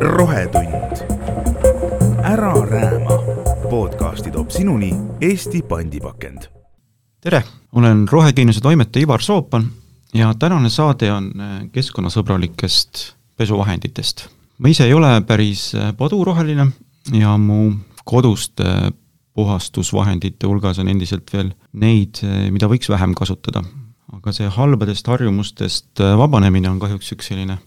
rohetund. ära rääma. podcasti toob sinuni Eesti pandipakend. tere, olen rohegeeniuse toimetaja Ivar Soopan ja tänane saade on äh, keskkonnasõbralikest pesuvahenditest. ma ise ei ole päris äh, paduroheline ja mu koduste puhastusvahendite hulgas on endiselt veel neid, äh, mida võiks vähem kasutada. Aga see halbadest harjumustest vabanemine on kahjuks üks selline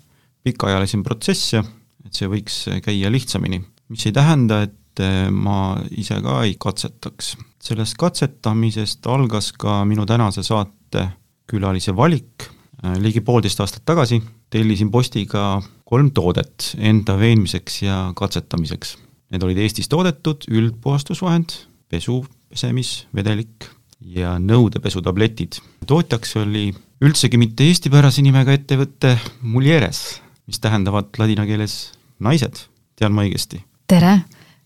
pikaajalisem protsess ja et see võiks käia lihtsamini, mis ei tähenda, et ma ise ka ei katsetaks. sellest katsetamisest algas ka minu tänase saate külalise valik, ligi poolteist aastat tagasi tellisin postiga kolm toodet enda veenmiseks ja katsetamiseks. Need olid Eestis toodetud üldpuhastusvahend, pesu, pesemisvedelik ja nõudepesutabletid. tootjaks oli üldsegi mitte eestipärase nimega ettevõte Mulieres, mis tähendavad ladina keeles naised, tean ma õigesti? tere!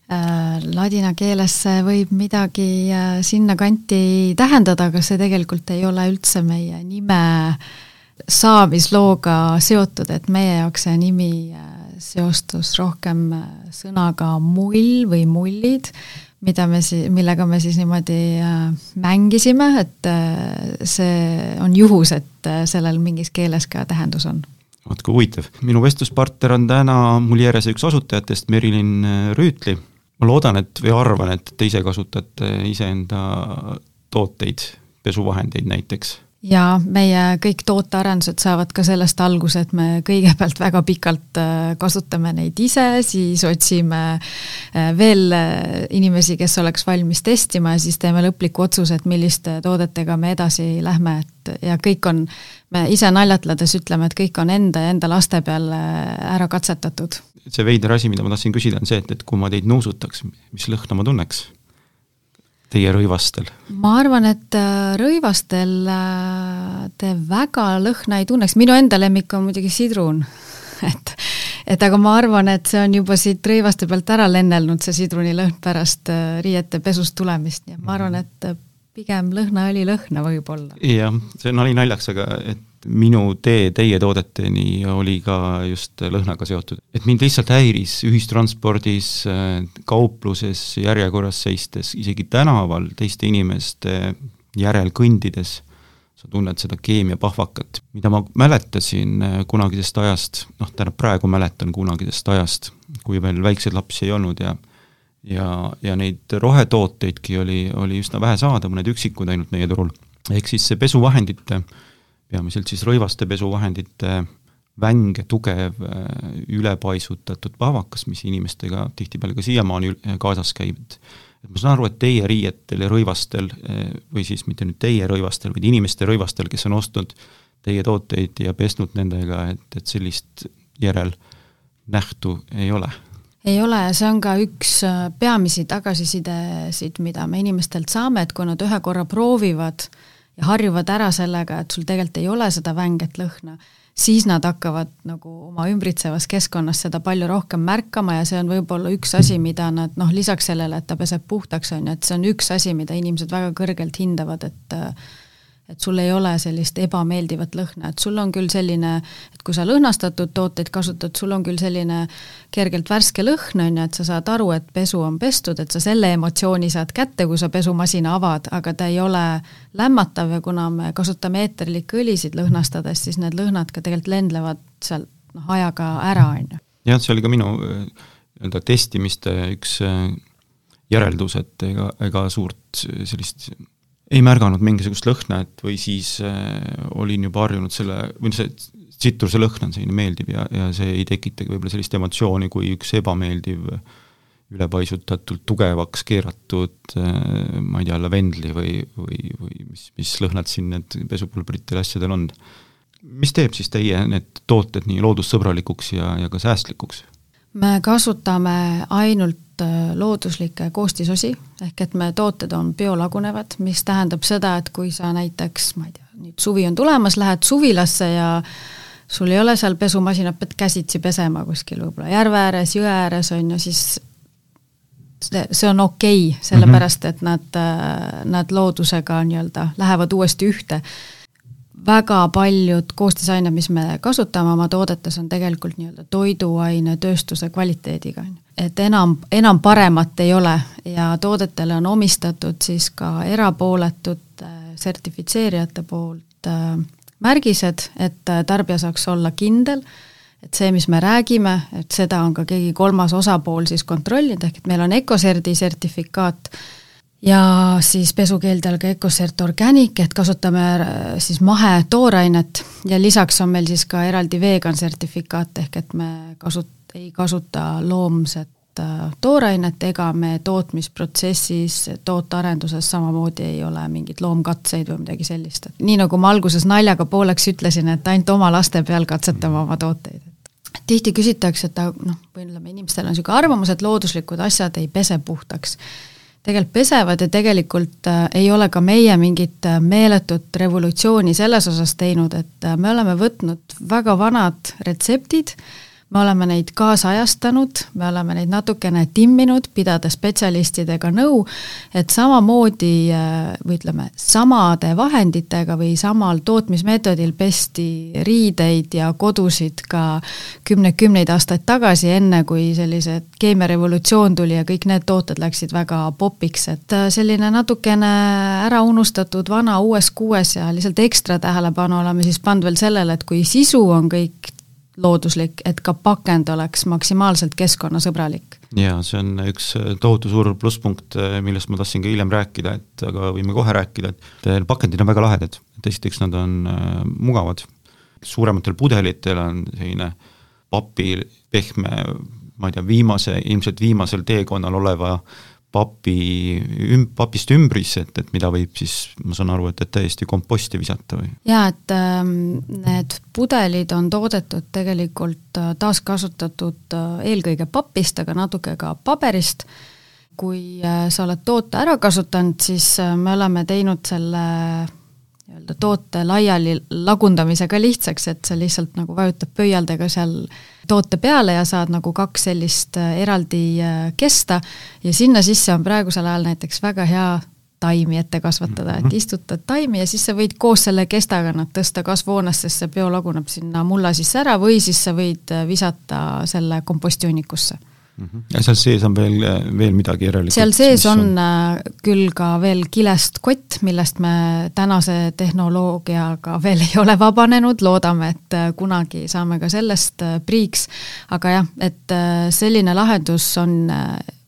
Äh, ladina keeles võib midagi äh, sinnakanti tähendada, aga see tegelikult ei ole üldse meie nime saamislooga seotud, et meie jaoks see nimi äh, seostus rohkem sõnaga mull või mullid, mida me si-, millega me siis niimoodi mängisime, et see on juhus, et sellel mingis keeles ka tähendus on. Vaat kui huvitav, minu vestluspartner on täna Mulierese üks asutajatest, Merilin Rüütli. ma loodan, et või arvan, et te ise kasutate iseenda tooteid, pesuvahendeid näiteks jaa, meie kõik tootearendused saavad ka sellest alguse, et me kõigepealt väga pikalt äh, kasutame neid ise, siis otsime äh, veel äh, inimesi, kes oleks valmis testima ja siis teeme lõpliku otsuse, et milliste toodetega me edasi lähme, et ja kõik on, me ise naljatledes ütleme, et kõik on enda ja enda laste peal ära katsetatud. see veider asi, mida ma tahtsin küsida, on see, et, et kui ma teid nuusutaks, mis lõhna ma tunneks? Teie rõivastel? ma arvan, et äh, rõivastel äh, te väga lõhna ei tunneks, minu enda lemmik on muidugi sidrun et, et aga ma arvan, et see on juba siit rõivaste pealt ära lennelnud, see sidrunilõhn pärast äh, riiete pesust tulemist, nii et ma arvan, et pigem lõhnaõli lõhna võib-olla. jah, see nali naljaks, aga et minu tee teie toodeteni oli ka just lõhnaga seotud. et mind lihtsalt häiris ühistranspordis, kaupluses järjekorras seistes, isegi tänaval teiste inimeste järel kõndides, sa tunned seda keemiapahvakat, mida ma mäletasin kunagisest ajast, noh, tähendab praegu mäletan kunagisest ajast, kui veel väikseid lapsi ei olnud ja ja, ja neid rohetooteidki oli, oli üsna vähe saada, mõned üksikud ainult meie turul. ehk siis see pesuvahendite äh, peamiselt siis rõivaste pesuvahendite vänge tugev ülepaisutatud pahvakas, mis inimestega tihtipeale ka siiamaani kaasas käib, et ma saan aru, et teie riietel ja rõivastel või siis mitte nüüd teie rõivastel, vaid inimeste rõivastel, kes on ostnud teie tooteid ja pesnud nendega, et, et sellist järelnähtu ei ole? ei ole ja see on ka üks peamisi tagasisidesid, mida me inimestelt saame, et kui nad ühe korra proovivad äh, ja harjuvad ära sellega, et sul tegelikult ei ole seda vänget lõhna, siis nad hakkavad nagu oma ümbritsevas keskkonnas seda palju rohkem märkama ja see on võib-olla üks asi, mida nad noh, lisaks sellele, et ta peseb puhtaks, on ju, et see on üks asi, mida inimesed väga kõrgelt hindavad, et et sul ei ole sellist ebameeldivat lõhna, et sul on küll selline, et kui sa lõhnastatud tooteid kasutad, sul on küll selline kergelt värske lõhn, on ju, et sa saad aru, et pesu on pestud, et sa selle emotsiooni saad kätte, kui sa pesumasina avad, aga ta ei ole lämmatav ja kuna me kasutame eeterlikke õlisid lõhnastades, siis need lõhnad ka tegelikult lendlevad sealt noh, ajaga ära, on ju. jah, see oli ka minu äh, nii-öelda testimiste üks äh, järeldus, et ega, ega suurt sellist ei märganud mingisugust lõhna, et või siis äh, olin juba harjunud selle, või see tsitruse lõhn on selline meeldiv ja, ja see ei tekitagi võib-olla sellist emotsiooni, kui üks ebameeldiv ülepaisutatult tugevaks keeratud äh, ma ei tea, lavendli või, või, või mis, mis lõhnad siin need pesupulbritel asjadel on. mis teeb siis teie need tooted nii loodussõbralikuks ja, ja ka säästlikuks? Me kasutame ainult Äh, looduslikke koostisosi, ehk et me tooted on biolagunevad, mis tähendab seda, et kui sa näiteks, ma ei tea, nüüd suvi on tulemas, lähed suvilasse ja sul ei ole seal pesumasinat, pead käsitsi pesema kuskil võib-olla järve ääres, jõe ääres, on ju, siis see, see on okei okay,, sellepärast et nad, äh, nad loodusega nii-öelda lähevad uuesti ühte väga paljud koostisained, mis me kasutame oma toodetes, on tegelikult nii-öelda toiduainetööstuse kvaliteediga, on ju. et enam, enam paremat ei ole ja toodetele on omistatud siis ka erapooletute sertifitseerijate poolt äh, märgised, et äh, tarbija saaks olla kindel, et see, mis me räägime, et seda on ka keegi kolmas osapool siis kontrollinud, ehk et meil on Ecocerti sertifikaat ja siis pesukeeldel ka Ecocert Organic, et kasutame äh, siis mahetoorainet ja lisaks on meil siis ka eraldi vegan sertifikaat, ehk et me kasut-, ei kasuta loomset äh, toorainet ega me tootmisprotsessis, tootearenduses samamoodi ei ole mingeid loomkatseid või midagi sellist, et nii nagu ma alguses naljaga pooleks ütlesin, et ainult oma laste peal katsetame oma tooteid. tihti küsitakse, et noh, või ütleme, inimestel on niisugune arvamus, et looduslikud asjad ei pese puhtaks tegelikult pesevad ja tegelikult äh, ei ole ka meie mingit äh, meeletut revolutsiooni selles osas teinud, et äh, me oleme võtnud väga vanad retseptid äh,, me oleme neid kaasajastanud, me oleme neid natukene timminud, pidades spetsialistidega nõu, et samamoodi või ütleme, samade vahenditega või samal tootmismeetodil pesti riideid ja kodusid ka kümneid-kümneid aastaid tagasi, enne kui sellised keemiarevolutsioon tuli ja kõik need tooted läksid väga popiks, et selline natukene ära unustatud vana uues kuues ja lihtsalt ekstra tähelepanu oleme siis pannud veel sellele, et kui sisu on kõik looduslik, et ka pakend oleks maksimaalselt keskkonnasõbralik. jaa, see on üks tohutu suur plusspunkt, millest ma tahtsin ka hiljem rääkida, et aga võime kohe rääkida, et pakendid on väga lahedad, et esiteks nad on äh, mugavad, suurematel pudelitel on selline papi pehme, ma ei tea, viimase, ilmselt viimasel teekonnal oleva papi, üm-, papist ümbris, et, et mida võib siis, ma saan aru, et, et täiesti komposti visata või? jaa, et ähm, need pudelid on toodetud tegelikult äh, taaskasutatud äh, eelkõige papist, aga natuke ka paberist, kui äh, sa oled toote ära kasutanud, siis äh, me oleme teinud selle nii-öelda toote laiali lagundamise ka lihtsaks, et sa lihtsalt nagu vajutad pöialdega seal toote peale ja saad nagu kaks sellist äh, eraldi äh, kesta ja sinna sisse on praegusel ajal näiteks väga hea taimi ette kasvatada, et mhm. istutad taimi ja siis sa võid koos selle kestaga nad tõsta kasvuhoonesse, sest see bio laguneb sinna mulla sisse ära või siis sa võid äh, visata selle kompostihunnikusse. -hmm. Ja seal sees on veel, veel midagi järelikult? seal sees on, on äh, küll ka veel kilest kott, millest me tänase tehnoloogiaga veel ei ole vabanenud, loodame, et äh, kunagi saame ka sellest äh, priiks, aga jah, et selline lahendus on,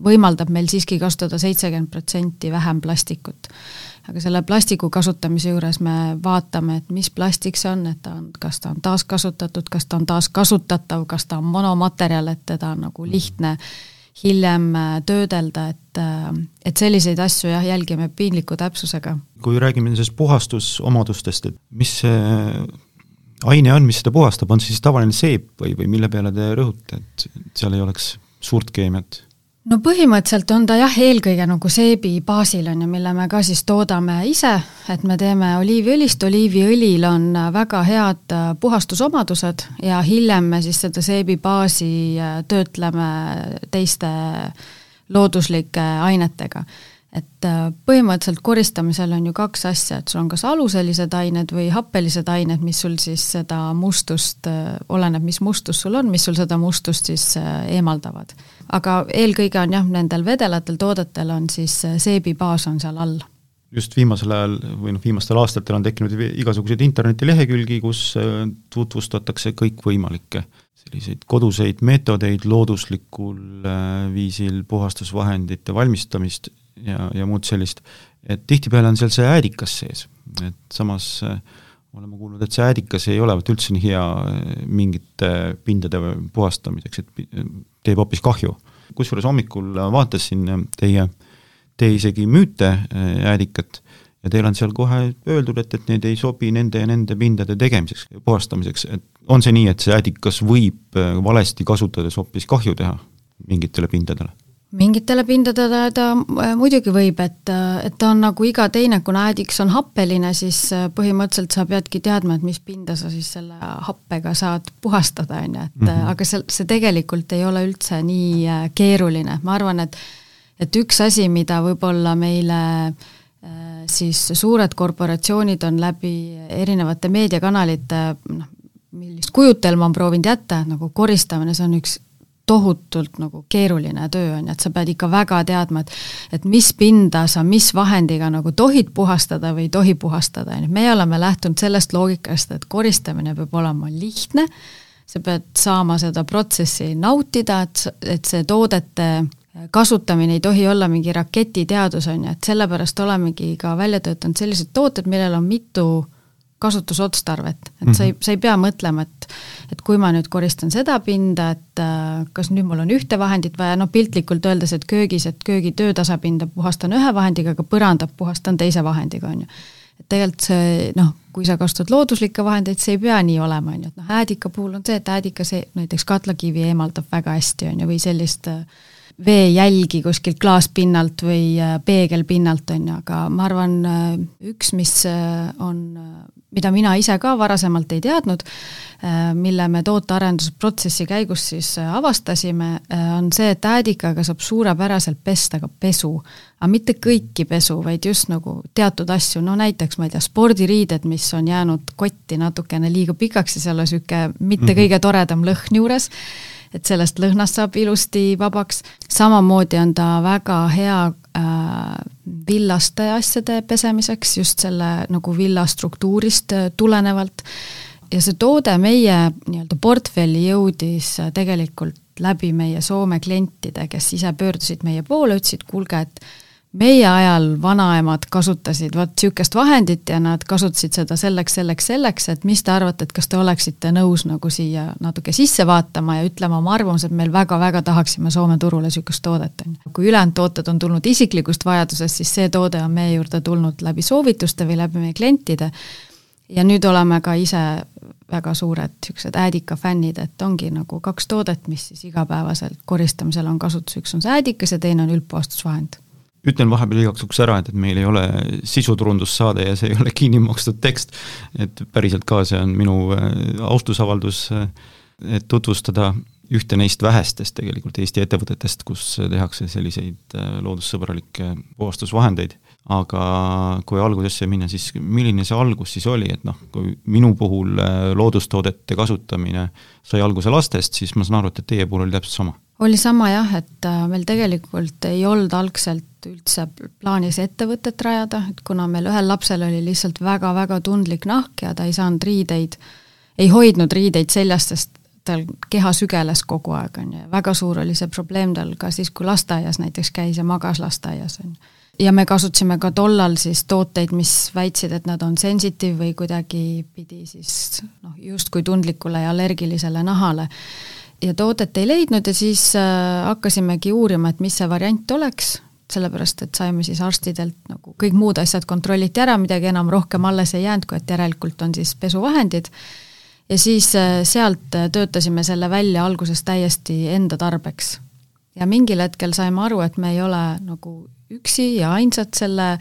võimaldab meil siiski kasutada seitsekümmend protsenti vähem plastikut aga selle plastiku kasutamise juures me vaatame, et mis plastik see on, et ta on, kas ta on taaskasutatud, kas ta on taaskasutatav, kas ta on monomaterjal, et teda on nagu lihtne hiljem äh, töödelda, et, äh, et selliseid asju jah, jälgime piinliku täpsusega. kui räägime nendest puhastusomadustest, et mis see aine on, mis seda puhastab, on see siis tavaline seep või, või mille peale te rõhute, et seal ei oleks suurt keemiat? No põhimõtteliselt on ta jah, eelkõige nagu seebi baasil on ju, mille me ka siis toodame ise, et me teeme oliiviõlist, oliiviõlil on väga head puhastusomadused ja hiljem me siis seda seebi baasi äh, töötleme teiste looduslike ainetega et äh, põhimõtteliselt koristamisel on ju kaks asja, et sul on kas aluselised ained või happelised ained, mis sul siis seda mustust, äh, oleneb, mis mustus sul on, mis sul seda mustust siis äh, eemaldavad. aga eelkõige on jah, nendel vedelatel toodetel on siis seebibaas on seal all just viimasel ajal või noh, viimastel aastatel on tekkinud igasuguseid internetilehekülgi, kus tutvustatakse kõikvõimalikke selliseid koduseid meetodeid looduslikul viisil puhastusvahendite valmistamist ja, ja muud sellist, et tihtipeale on seal see äädikas sees, et samas äh, oleme kuulnud, et see äädikas ei olevat üldse nii hea äh, mingite pindade puhastamiseks, et teeb hoopis kahju. kusjuures hommikul vaatasin teie, te isegi müüte äh, äädikat ja teil on seal kohe öeldud, et, et need ei sobi nende ja nende pindade tegemiseks, puhastamiseks, et on see nii, et see äädikas võib valesti kasutades hoopis kahju teha mingitele pindadele? Mingitele pindadele ta äh, muidugi võib, et, äh, et ta on nagu iga teine, kuna äädiks on happeline, siis äh, põhimõtteliselt sa peadki teadma, et mis pinda sa siis selle happega saad puhastada, on ju, et mm -hmm. aga see, see tegelikult ei ole üldse nii keeruline, ma arvan, et et üks asi, mida võib-olla meile siis suured korporatsioonid on läbi erinevate meediakanalite noh, millist kujutelma on proovinud jätta, nagu koristamine, see on üks tohutult nagu keeruline töö on ju, et sa pead ikka väga teadma, et et mis pinda sa mis vahendiga nagu tohid puhastada või ei tohi puhastada, on ju, meie oleme lähtunud sellest loogikast, et koristamine peab olema lihtne, sa pead saama seda protsessi nautida, et, et see toodete kasutamine ei tohi olla mingi raketiteadus, on ju, et sellepärast olemegi ka välja töötanud sellised tooted, millel on mitu kasutusotstarvet, et mm -hmm. sa ei, sa ei pea mõtlema, et et kui ma nüüd koristan seda pinda, et äh, kas nüüd mul on ühte vahendit vaja, noh piltlikult öeldes, et köögis, et köögi töötasapinda puhastan ühe vahendiga, aga põrandat puhastan teise vahendiga, on ju. et tegelikult see noh, kui sa kasutad looduslikke vahendeid, see ei pea nii olema, on ju, et noh, äädika puhul on see, et äädika see näiteks katlakivi eemaldab väga hästi, on ju, või sellist äh, veejälgi kuskilt klaaspinnalt või äh, peegelpinnalt, on ju, aga ma arvan, üks, mis on mida mina ise ka varasemalt ei teadnud, äh, mille me tootearendusprotsessi käigus siis äh, avastasime, äh, on see, et äädikaga saab suurepäraselt pesta ka pesu. aga mitte kõiki pesu, vaid just nagu teatud asju, no näiteks ma ei tea, spordiriided, mis on jäänud kotti natukene liiga pikaks ja seal on niisugune mitte mm -hmm. kõige toredam lõhn juures, et sellest lõhnast saab ilusti vabaks, samamoodi on ta väga hea äh, villaste asjade pesemiseks, just selle nagu villa struktuurist äh, tulenevalt. ja see toode meie nii-öelda portfelli jõudis äh, tegelikult läbi meie Soome klientide, kes ise pöördusid meie poole, ütlesid, kuulge, et meie ajal vanaemad kasutasid vot niisugust vahendit ja nad kasutasid seda selleks, selleks, selleks, et mis te arvate, et kas te oleksite nõus nagu siia natuke sisse vaatama ja ütlema oma arvamuse, et meil väga-väga tahaksime Soome turule niisugust toodet, on ju. kui ülejäänud tooted on tulnud isiklikust vajadusest, siis see toode on meie juurde tulnud läbi soovituste või läbi meie klientide. Ja nüüd oleme ka ise väga suured niisugused äädikafännid, et ongi nagu kaks toodet, mis siis igapäevaselt koristamisel on kasutus, üks on see äädikas ja teine on üldpuhastusvahend ütlen vahepeal igaks juhuks ära, et, et meil ei ole sisuturundussaade ja see ei ole kinni makstud tekst, et päriselt ka see on minu äh, austusavaldus, äh, et tutvustada ühte neist vähestest tegelikult Eesti ettevõtetest, kus tehakse selliseid äh, loodussõbralikke puhastusvahendeid, aga kui algusesse minna, siis milline see algus siis oli, et noh, kui minu puhul loodustoodete kasutamine sai alguse lastest, siis ma saan aru, et teie puhul oli täpselt sama. Oli sama jah, et meil tegelikult ei olnud algselt üldse plaanis ettevõtet rajada, et kuna meil ühel lapsel oli lihtsalt väga-väga tundlik nahk ja ta ei saanud riideid, ei hoidnud riideid seljas, sest tal keha sügeles kogu aeg, on ju, ja väga suur oli see probleem tal ka siis, kui lasteaias näiteks käis ja magas lasteaias, on ju. ja me kasutasime ka tollal siis tooteid, mis väitsid, et nad on sensitive või kuidagipidi siis noh, justkui tundlikule ja allergilisele nahale. Ja toodet ei leidnud ja siis äh, hakkasimegi uurima, et mis see variant oleks sellepärast et saime siis arstidelt nagu kõik muud asjad kontrolliti ära, midagi enam rohkem alles ei jäänud, kui et järelikult on siis pesuvahendid, ja siis äh, sealt äh, töötasime selle välja alguses täiesti enda tarbeks. ja mingil hetkel saime aru, et me ei ole nagu üksi ja ainsad selle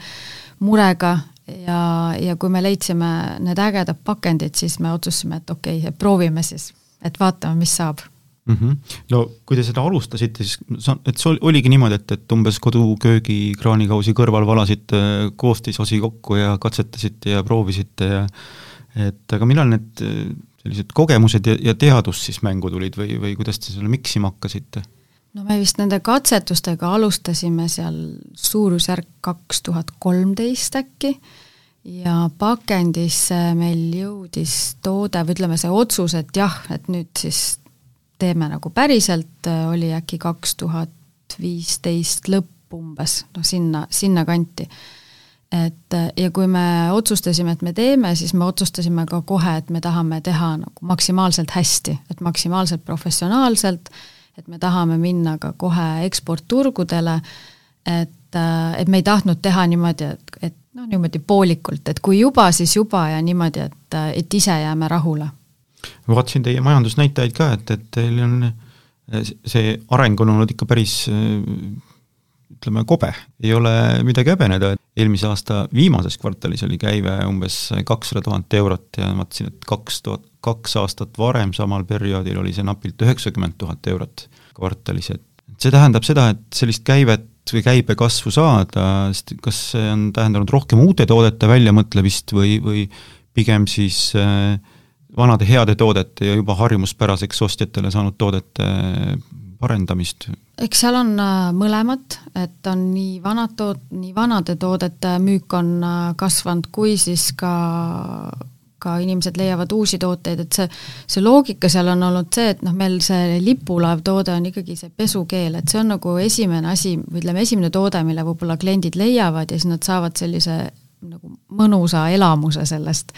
murega. Ja, ja kui me leidsime need ägedad pakendid, siis me otsustasime, et okei okay,, proovime siis, et vaatame, mis saab mm. -hmm. no kui te seda alustasite, siis sa, et see oligi niimoodi, et, et umbes koduköögi kraanikausi kõrval valasite koostisosi kokku ja katsetasite ja proovisite ja et aga millal need sellised kogemused ja, ja teadus siis mängu tulid või, või kuidas te selle miksima hakkasite? no me vist nende katsetustega alustasime seal suurusjärk kaks tuhat kolmteist äkki ja pakendisse meil jõudis toode või ütleme, see otsus, et jah, et nüüd siis teeme nagu päriselt, äh, oli äkki kaks tuhat viisteist lõpp umbes, noh sinna, sinnakanti. et äh, ja kui me otsustasime, et me teeme, siis me otsustasime ka kohe, et me tahame teha nagu maksimaalselt hästi, et maksimaalselt professionaalselt, et me tahame minna ka kohe eksportturgudele, et, äh, et me ei tahtnud teha niimoodi, et, et noh, niimoodi poolikult, et kui juba, siis juba ja niimoodi, et, et ise jääme rahule ma vaatasin teie majandusnäitajaid ka, et, et teil on see areng on olnud ikka päris ütleme, kobe, ei ole midagi häbeneda, et eelmise aasta viimases kvartalis oli käive umbes kakssada tuhat eurot ja vaatasin, et kaks tuhat, kaks aastat varem samal perioodil oli see napilt üheksakümmend tuhat eurot kvartalis, et see tähendab seda, et sellist käivet või käibekasvu saada, kas see on tähendanud rohkem uute toodete väljamõtlemist või, või pigem siis äh, vanade heade toodete ja juba harjumuspäraseks ostjatele saanud toodete parendamist? eks seal on äh, mõlemat, et on nii vanad tood-, nii vanade toodete müük on äh, kasvanud, kui siis ka ka inimesed leiavad uusi tooteid, et see, see loogika seal on olnud see, et noh, meil see lipulaev toode on ikkagi see pesukeel, et see on nagu esimene asi, või ütleme, esimene toode, mille võib-olla kliendid leiavad ja siis nad saavad sellise nagu mõnusa elamuse sellest.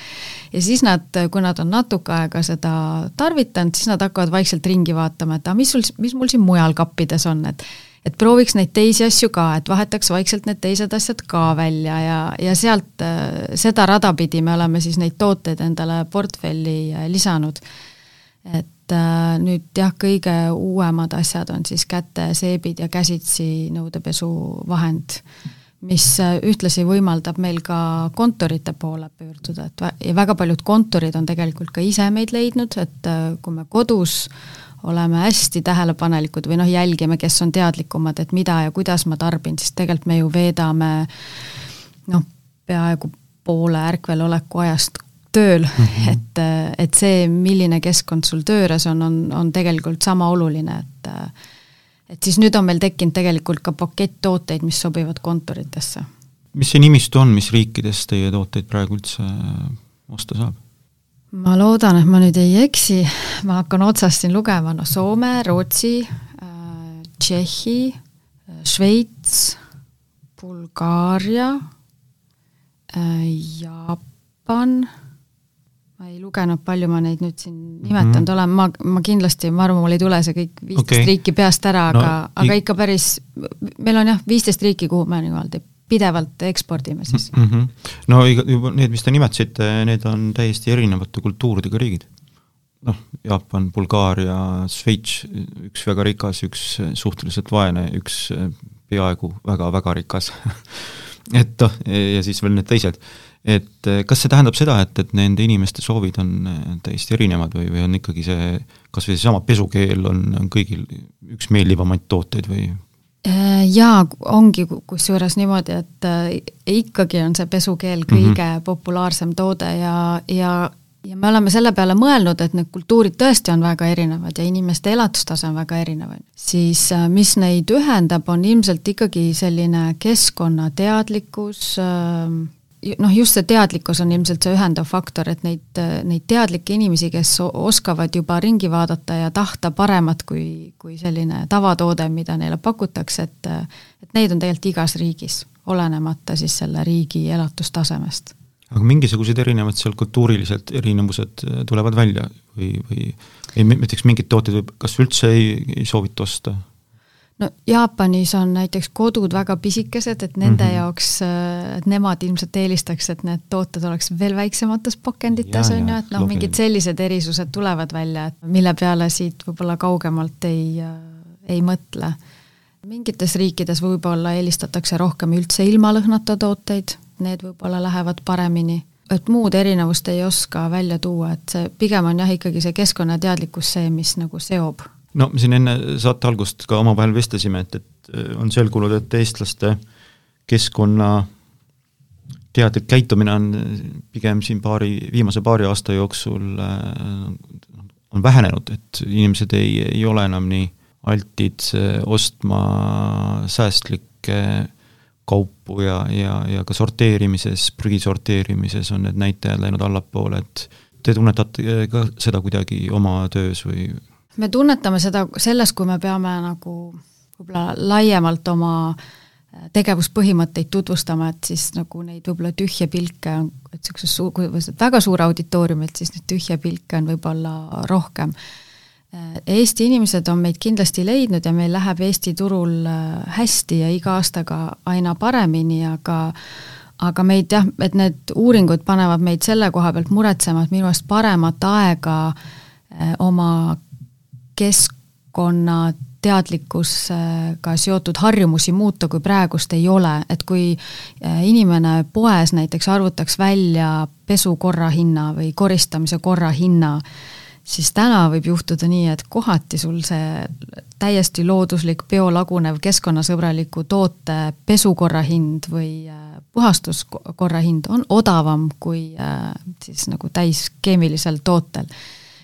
ja siis nad, kui nad on natuke aega seda tarvitanud, siis nad hakkavad vaikselt ringi vaatama, et ah, mis sul, mis mul siin mujal kappides on, et et prooviks neid teisi asju ka, et vahetaks vaikselt need teised asjad ka välja ja, ja sealt seda rada pidi me oleme siis neid tooteid endale portfelli äh, lisanud. et äh, nüüd jah, kõige uuemad asjad on siis käteseebid ja käsitsi nõudepesuvahend, mis ühtlasi võimaldab meil ka kontorite poole pöörduda, et ja väga paljud kontorid on tegelikult ka ise meid leidnud, et kui me kodus oleme hästi tähelepanelikud või noh, jälgime, kes on teadlikumad, et mida ja kuidas ma tarbin, siis tegelikult me ju veedame noh, peaaegu poole ärkveloleku ajast tööl mm, -hmm. et, et see, milline keskkond sul töö juures on, on, on tegelikult sama oluline, et et siis nüüd on meil tekkinud tegelikult ka pakett tooteid, mis sobivad kontoritesse. mis see nimistu on, mis riikides teie tooteid praegu üldse osta saab? ma loodan, et ma nüüd ei eksi, ma hakkan otsast siin lugema, no Soome, Rootsi äh,, Tšehhi äh,, Šveits, Bulgaaria äh,, Jaapan, ma ei lugenud, palju ma neid nüüd siin nimetanud mm -hmm. olen, ma, ma kindlasti, ma arvan, mul ei tule see kõik viisteist okay. riiki peast ära, aga no,, aga ikka päris, meil on jah, viisteist riiki, kuhu me niimoodi pidevalt ekspordime siis mm. -hmm. no juba need, mis te nimetasite, need on täiesti erinevate kultuuridega riigid. noh, Jaapan, Bulgaaria, Šveits, üks väga rikas, üks suhteliselt vaene, üks peaaegu väga-väga rikas et noh, ja siis veel need teised. Et kas see tähendab seda, et, et nende inimeste soovid on täiesti erinevad või, või on ikkagi see, kas või seesama pesukeel on, on kõigil üks meeldivamaid tooteid või Äh, jaa, ongi kusjuures niimoodi, et äh, ikkagi on see pesukeel mhm. kõige mm -hmm. populaarsem toode ja, ja ja me oleme selle peale mõelnud, et need kultuurid tõesti on väga erinevad ja inimeste elatustase on väga erinev, siis äh, mis neid ühendab, on ilmselt ikkagi selline keskkonnateadlikkus äh,, noh, just see teadlikkus on ilmselt see ühendav faktor, et neid, neid teadlikke inimesi, kes oskavad juba ringi vaadata ja tahta paremat kui, kui selline tavatoode, mida neile pakutakse, et et neid on tegelikult igas riigis, olenemata siis selle riigi elatustasemest. aga mingisugused erinevad seal kultuurilised erinevused tulevad välja või, või ei, näiteks mingeid tooteid võib, kas üldse ei, ei soovita osta? No Jaapanis on näiteks kodud väga pisikesed, et nende mm -hmm. jaoks, äh, et nemad ilmselt eelistaks, et need tooted oleks veel väiksemates pakendites, on ju, et noh, mingid sellised erisused tulevad välja, et mille peale siit võib-olla kaugemalt ei, äh, ei mõtle. mingites riikides võib-olla eelistatakse rohkem üldse ilma lõhnata tooteid, need võib-olla lähevad paremini et muud erinevust ei oska välja tuua, et see pigem on jah, ikkagi see keskkonnateadlikkus see, mis nagu seob no me siin enne saate algust ka omavahel vestlesime, et, et äh, on selgunud, et eestlaste keskkonna teadlik käitumine on pigem siin paari, viimase paari aasta jooksul äh, on vähenenud, et inimesed ei, ei ole enam nii altid äh, ostma säästlikke kaupu ja, ja, ja ka sorteerimises, prügi sorteerimises on need näitajad läinud allapoole, et te tunnetate ka seda kuidagi oma töös või me tunnetame seda selles, kui me peame nagu võib-olla laiemalt oma äh, tegevuspõhimõtteid tutvustama, et siis nagu neid võib-olla tühje pilke on, et niisuguses suur, kui väga suur auditoorium, et siis neid tühje pilke on võib-olla rohkem. Äh, Eesti inimesed on meid kindlasti leidnud ja meil läheb Eesti turul äh, hästi ja iga aastaga aina paremini, aga aga meid jah, et need uuringud panevad meid selle koha pealt muretsema, et minu arust paremat aega oma keskkonna teadlikkusega seotud harjumusi muuta, kui praegust ei ole, et kui äh, inimene poes näiteks arvutaks välja pesukorra hinna või koristamise korra hinna, siis täna võib juhtuda nii, et kohati sul see täiesti looduslik, biolagunev, keskkonnasõbraliku toote pesukorra hind või äh, puhastuskorra hind on odavam kui äh, siis nagu täis keemilisel tootel.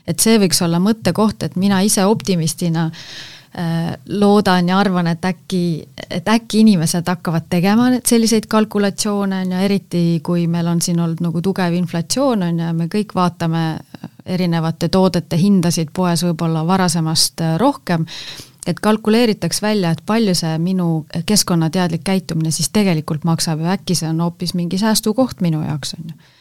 Et see võiks olla mõttekoht, et mina ise optimistina äh, loodan ja arvan, et äkki, et äkki inimesed hakkavad tegema selliseid kalkulatsioone, on ju, eriti kui meil on siin olnud nagu tugev inflatsioon, on ju, me kõik vaatame erinevate toodete hindasid poes võib-olla varasemast äh, rohkem, et kalkuleeritaks välja, et palju see minu keskkonnateadlik käitumine siis tegelikult maksab ja äkki see on hoopis mingi säästukoht minu jaoks, on ju.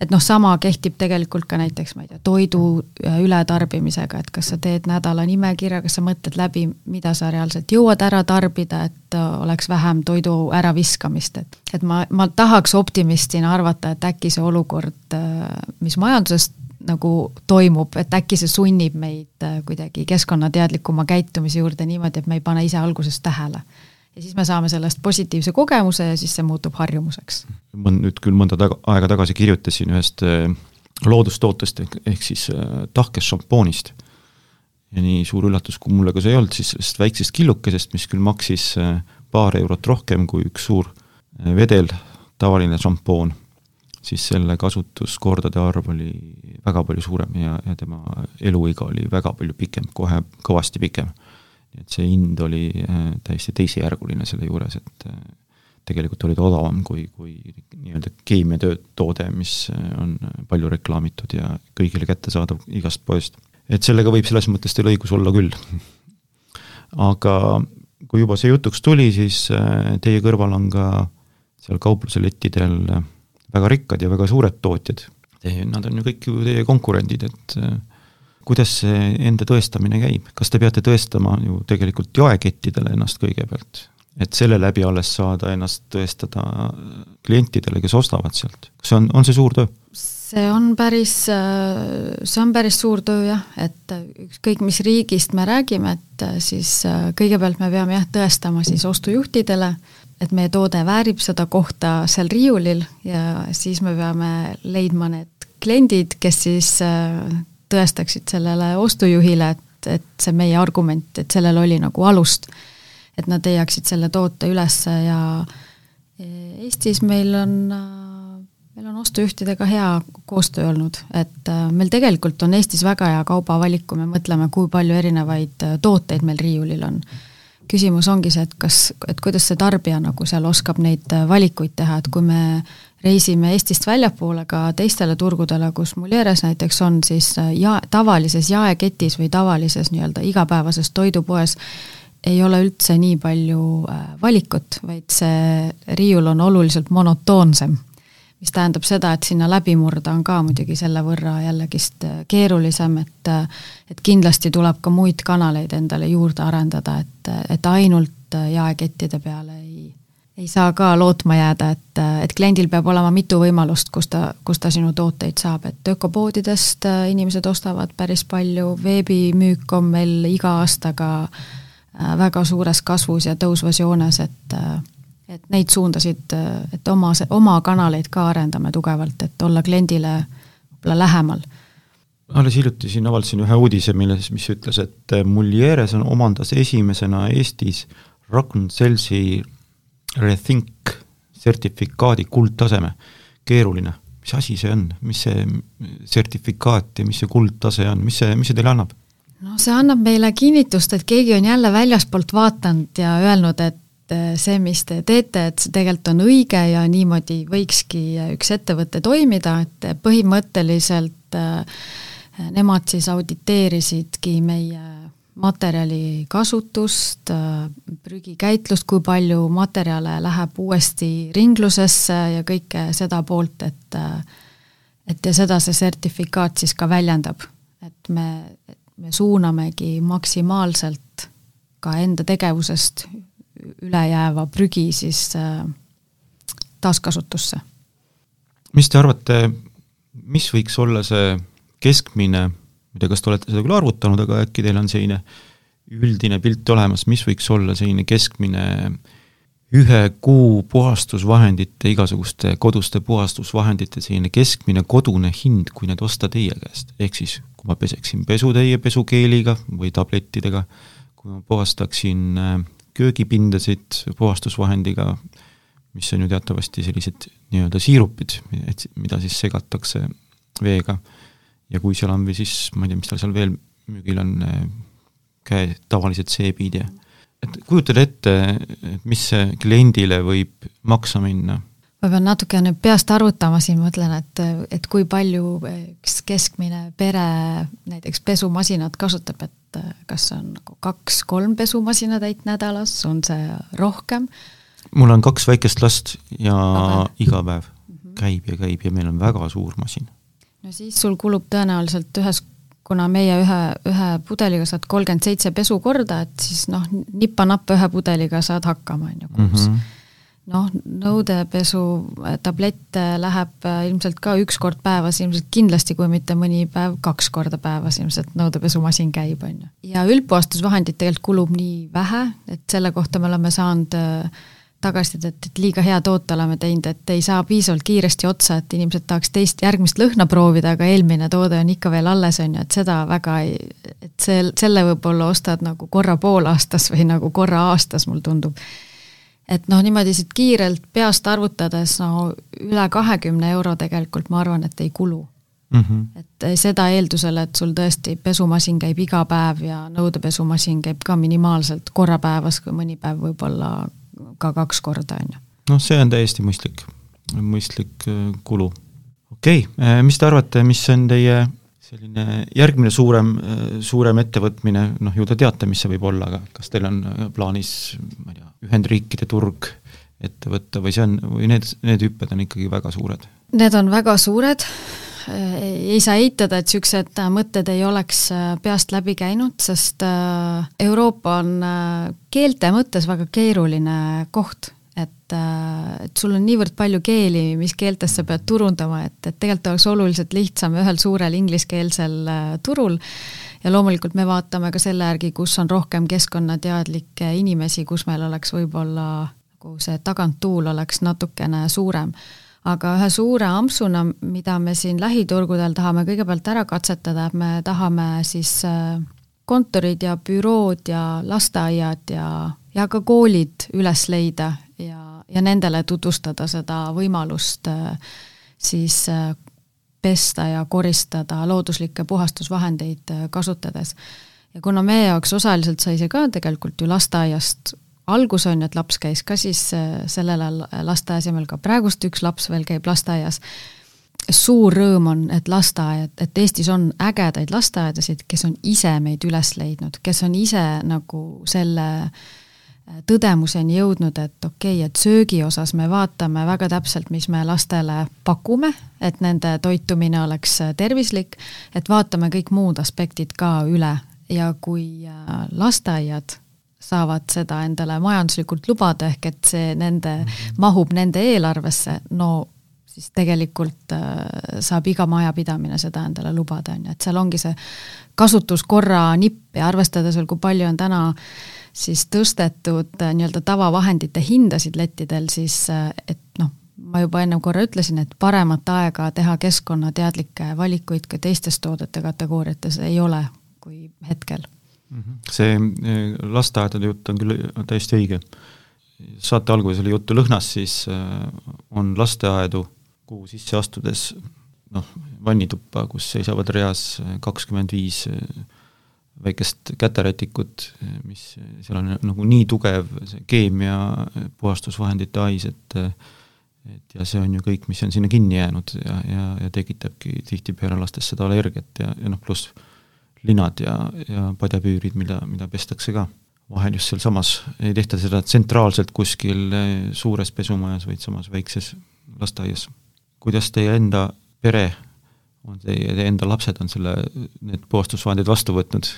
Et noh, sama kehtib tegelikult ka näiteks, ma ei tea, toidu äh, ületarbimisega, et kas sa teed nädala nimekirja, kas sa mõtled läbi, mida sa reaalselt jõuad ära tarbida, et äh, oleks vähem toidu äraviskamist, et et ma, ma tahaks optimistina arvata, et äkki see olukord, mis majanduses nagu toimub, et äkki see sunnib meid äh, kuidagi keskkonnateadlikuma käitumise juurde niimoodi, et me ei pane ise alguses tähele. Ja siis me saame sellest positiivse kogemuse ja siis see muutub harjumuseks. ma nüüd küll mõnda taga, aega tagasi kirjutasin ühest äh, loodustootest ehk, ehk siis äh, tahkest šampoonist. ja nii suur üllatus, kui mulle ka see ei olnud, siis sellest väiksest killukesest, mis küll maksis paar eurot rohkem kui üks suur vedel, tavaline šampoon siis selle kasutuskordade arv oli väga palju suurem ja, ja tema eluiga oli väga palju pikem, kohe kõvasti pikem. Et see hind oli äh, täiesti teisejärguline selle juures, et äh, tegelikult oli ta odavam kui, kui nii-öelda keemiatoode, mis äh, on palju reklaamitud ja kõigile kättesaadav igast poest. et sellega võib selles mõttes teil õigus olla küll. aga kui juba see jutuks tuli, siis teie kõrval on ka seal kaupluse lettidel väga rikkad ja väga suured tootjad. Nad on ju kõik ju teie konkurendid, et kuidas see enda tõestamine käib, kas te peate tõestama ju tegelikult jaekettidele ennast kõigepealt, et selle läbi alles saada ennast tõestada klientidele, kes ostavad sealt, kas see on, on see suur töö? see on päris, äh, see on päris suur töö jah, et ükskõik, mis riigist me räägime, et äh, siis kõigepealt me peame jah, tõestama siis ostujuhtidele, et meie toode väärib seda kohta seal riiulil ja siis me peame leidma need kliendid, kes siis äh, tõestaksid sellele ostujuhile, et, et see meie argument, et sellel oli nagu alust. et nad leiaksid selle toote ülesse ja Eestis meil on, meil on ostujuhtidega hea koostöö olnud, et äh, meil tegelikult on Eestis väga hea kaubavalik, kui me mõtleme, kui palju erinevaid äh, tooteid meil riiulil on küsimus ongi see, et kas, et kuidas see tarbija nagu seal oskab neid äh, valikuid teha, et kui me reisime Eestist väljapoole ka teistele turgudele, kus Mulieres näiteks on, siis äh, ja tavalises jaeketis või tavalises nii-öelda igapäevases toidupoes ei ole üldse nii palju äh, valikut, vaid see riiul on oluliselt monotoonsem. Mis tähendab seda, et sinna läbi murda on ka muidugi selle võrra jällegist äh, keerulisem, et et kindlasti tuleb ka muid kanaleid endale juurde arendada, et, et ainult jaekettide peale ei, ei saa ka lootma jääda, et, et kliendil peab olema mitu võimalust, kus ta, kus ta sinu tooteid saab, et ökopoodidest inimesed ostavad päris palju, veebimüük on meil iga aastaga väga suures kasvus ja tõusvas joones, et et neid suundasid, et oma, oma kanaleid ka arendame tugevalt, et olla kliendile võib-olla lähemal. alles hiljuti siin avaldasin ühe uudise, milles, mis ütles, et Mulieres on, omandas esimesena Eestis Rockenselsi Rethink sertifikaadi kuldtaseme. keeruline, mis asi see on, mis see sertifikaat ja mis see kuldtase on, mis see, mis see teile annab? no see annab meile kinnitust, et keegi on jälle väljaspoolt vaadanud ja öelnud, et äh, see, mis te teete, et see tegelikult on õige ja niimoodi võikski üks ettevõte toimida, et põhimõtteliselt äh, nemad siis auditeerisidki meie materjali kasutust, prügikäitlust, kui palju materjale läheb uuesti ringlusesse ja kõike seda poolt, et et ja seda see sertifikaat siis ka väljendab, et me, me suunamegi maksimaalselt ka enda tegevusest ülejääva prügi siis taaskasutusse. mis te arvate, mis võiks olla see keskmine, ma ei tea, kas te olete seda küll arvutanud, aga äkki teil on selline üldine pilt olemas, mis võiks olla selline keskmine ühe kuu puhastusvahendite, igasuguste koduste puhastusvahendite selline keskmine kodune hind, kui need osta teie käest, ehk siis kui ma peseksin pesutäie pesukeeliga või tablettidega, kui ma puhastaksin äh, köögipindasid puhastusvahendiga, mis on ju teatavasti sellised nii-öelda siirupid, et mida siis segatakse veega ja kui seal on või siis, ma ei tea, mis tal seal veel müügil on, äh, käe, tavalised seebid ja et kujutada ette, et mis see kliendile võib maksma minna? ma pean natukene peast arvutama siin, mõtlen, et, et kui palju üks keskmine pere näiteks pesumasinat kasutab, et kas on nagu kaks-kolm pesumasinatäit nädalas, on see rohkem? mul on kaks väikest last ja Aga. iga päev mm -hmm. käib ja käib ja meil on väga suur masin. No siis sul kulub tõenäoliselt ühes kuna meie ühe, ühe pudeliga saad kolmkümmend seitse pesukorda, et siis noh, nipa-nappa ühe pudeliga saad hakkama, on ju, kuus mm. -hmm noh, nõudepesu äh, tablette läheb äh, ilmselt ka üks kord päevas, ilmselt kindlasti, kui mitte mõni päev, kaks korda päevas ilmselt nõudepesumasin käib, on ju. ja üldpuhastusvahendit tegelikult kulub nii vähe, et selle kohta me oleme saanud äh, tagasisidet, et liiga hea toote oleme teinud, et ei saa piisavalt kiiresti otsa, et inimesed tahaks teist, järgmist lõhna proovida, aga eelmine toode on ikka veel alles, on ju, et seda väga ei, et see, selle võib-olla ostad nagu korra poolaastas või nagu korra aastas, mulle tundub. et noh, niimoodi siit kiirelt peast arvutades no üle kahekümne euro tegelikult ma arvan, et ei kulu Mm -hmm. et seda eeldusel, et sul tõesti pesumasin käib iga päev ja nõudepesumasin käib ka minimaalselt korra päevas, kui mõni päev võib-olla ka kaks korda, on ju. noh, see on täiesti mõistlik, mõistlik äh, kulu. okei okay., äh, mis te arvate, mis on teie selline järgmine suurem, äh, suurem ettevõtmine, noh ju te teate, mis see võib olla, aga kas teil on plaanis, ma ei tea, Ühendriikide turg ette võtta või see on, või need, need hüpped on ikkagi väga suured? Need on väga suured, ei saa eitada, et niisugused mõtted ei oleks peast läbi käinud, sest Euroopa on keelte mõttes väga keeruline koht, et, et sul on niivõrd palju keeli, mis keeltes sa pead turundama, et, et tegelikult oleks oluliselt lihtsam ühel suurel ingliskeelsel turul. Ja loomulikult me vaatame ka selle järgi, kus on rohkem keskkonnateadlikke inimesi, kus meil oleks võib-olla nagu see taganttuul oleks natukene suurem aga ühe suure ampsuna, mida me siin lähiturgudel tahame kõigepealt ära katsetada, et me tahame siis äh, kontorid ja bürood ja lasteaiad ja, ja ka koolid üles leida ja, ja nendele tutvustada seda võimalust äh, siis äh, pesta ja koristada looduslikke puhastusvahendeid kasutades. ja kuna meie jaoks osaliselt sai see ka tegelikult ju lasteaiast algus on ju, et laps käis ka siis äh, sellel ajal lasteaia asemel, ka praegust üks laps veel käib lasteaias, suur rõõm on, et lasteaiad, et Eestis on ägedaid lasteaedasid, kes on ise meid üles leidnud, kes on ise nagu selle äh, tõdemuseni jõudnud, et okei okay,, et söögi osas me vaatame väga täpselt, mis me lastele pakume, et nende toitumine oleks äh, tervislik, et vaatame kõik muud aspektid ka üle. Ja kui lasteaiad saavad seda endale majanduslikult lubada, ehk et see nende mm, -hmm. mahub nende eelarvesse, no siis tegelikult äh, saab iga majapidamine seda endale lubada, on ju, et seal ongi see kasutuskorra nipp ja arvestades veel, kui palju on täna siis tõstetud äh, nii-öelda tavavahendite hindasid lettidel, siis äh, et noh, ma juba ennem korra ütlesin, et paremat aega teha keskkonnateadlikke valikuid ka teistes toodete kategooriates ei ole kui hetkel. See eh, lasteaedade jutt on küll täiesti õige. saate alguses oli juttu lõhnast, siis eh, on lasteaedu, kuhu sisse astudes noh, vannituppa, kus seisavad reas kakskümmend viis eh, väikest käterätikut, mis, seal on nagu nii tugev see keemia, puhastusvahendite hais, et et ja see on ju kõik, mis on sinna kinni jäänud ja, ja, ja tekitabki tihtipeale lastes seda allergiat ja, ja noh, pluss linad ja, ja padjapüürid, mida, mida pestakse ka. vahel just sealsamas, ei tehta seda tsentraalselt kuskil eh, suures pesumajas, vaid samas väikses lasteaias. kuidas teie enda pere on teie, teie enda lapsed on selle, need puhastusvahendid vastu võtnud?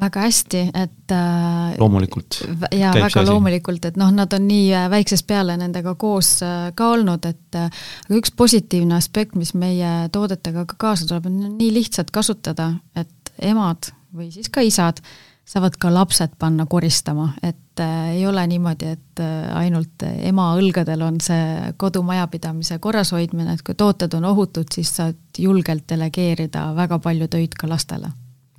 väga hästi, et äh, loomulikult. jaa, väga loomulikult, et noh, nad on nii äh, väiksest peale nendega koos äh, ka olnud, et aga üks positiivne aspekt, mis meie toodetega ka kaasa tuleb, on nii lihtsad kasutada, et emad või siis ka isad saavad ka lapsed panna koristama, et äh, ei ole niimoodi, et äh, ainult ema õlgadel on see kodumajapidamise korrashoidmine, et kui tooted on ohutud, siis saad julgelt delegeerida väga palju töid ka lastele.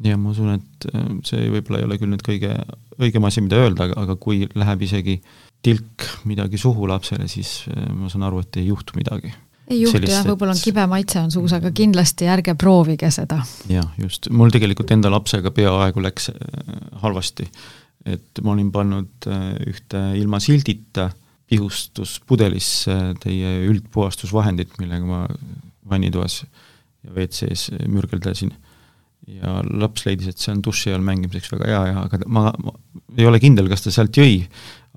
ja ma usun, et äh, see võib-olla ei ole küll nüüd kõige õigem asi, mida öelda, aga, aga kui läheb isegi tilk midagi suhu lapsele, siis äh, ma saan aru, et ei juhtu midagi ei juhtu jah, võib-olla on kibe maitse on suus, aga kindlasti ärge proovige seda. jah, just, mul tegelikult enda lapsega peaaegu läks äh, halvasti. et ma olin pannud äh, ühte ilma sildita pihustuspudelisse teie üldpuhastusvahendit, millega ma vannitoas ja WC-s mürgeldasin. ja laps leidis, et see on duši all mängimiseks väga hea ja aga ma, ma ei ole kindel, kas ta sealt jõi,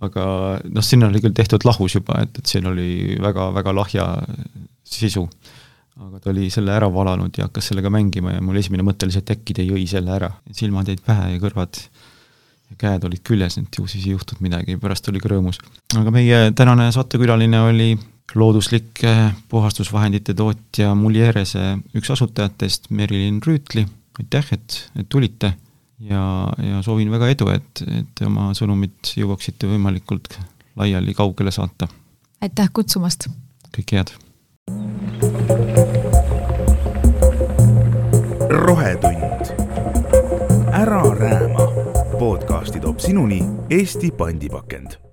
aga noh, sinna oli küll tehtud lahus juba, et, et siin oli väga-väga lahja sisu. aga ta oli selle ära valanud ja hakkas sellega mängima ja mul esimene mõte oli see, et äkki ta jõi selle ära. silmad jäid pähe ja kõrvad ja käed olid küljes, et ju siis ei juhtunud midagi, pärast oli ka rõõmus. aga meie tänane saatekülaline oli looduslike puhastusvahendite tootja Mulierese üks asutajatest, Merilin Rüütli, aitäh, et, et tulite ja, ja soovin väga edu, et, et oma sõnumit jõuaksite võimalikult laiali, kaugele saata. aitäh kutsumast! kõike head! rohetund. ära rääma. podcasti toob sinuni Eesti pandipakend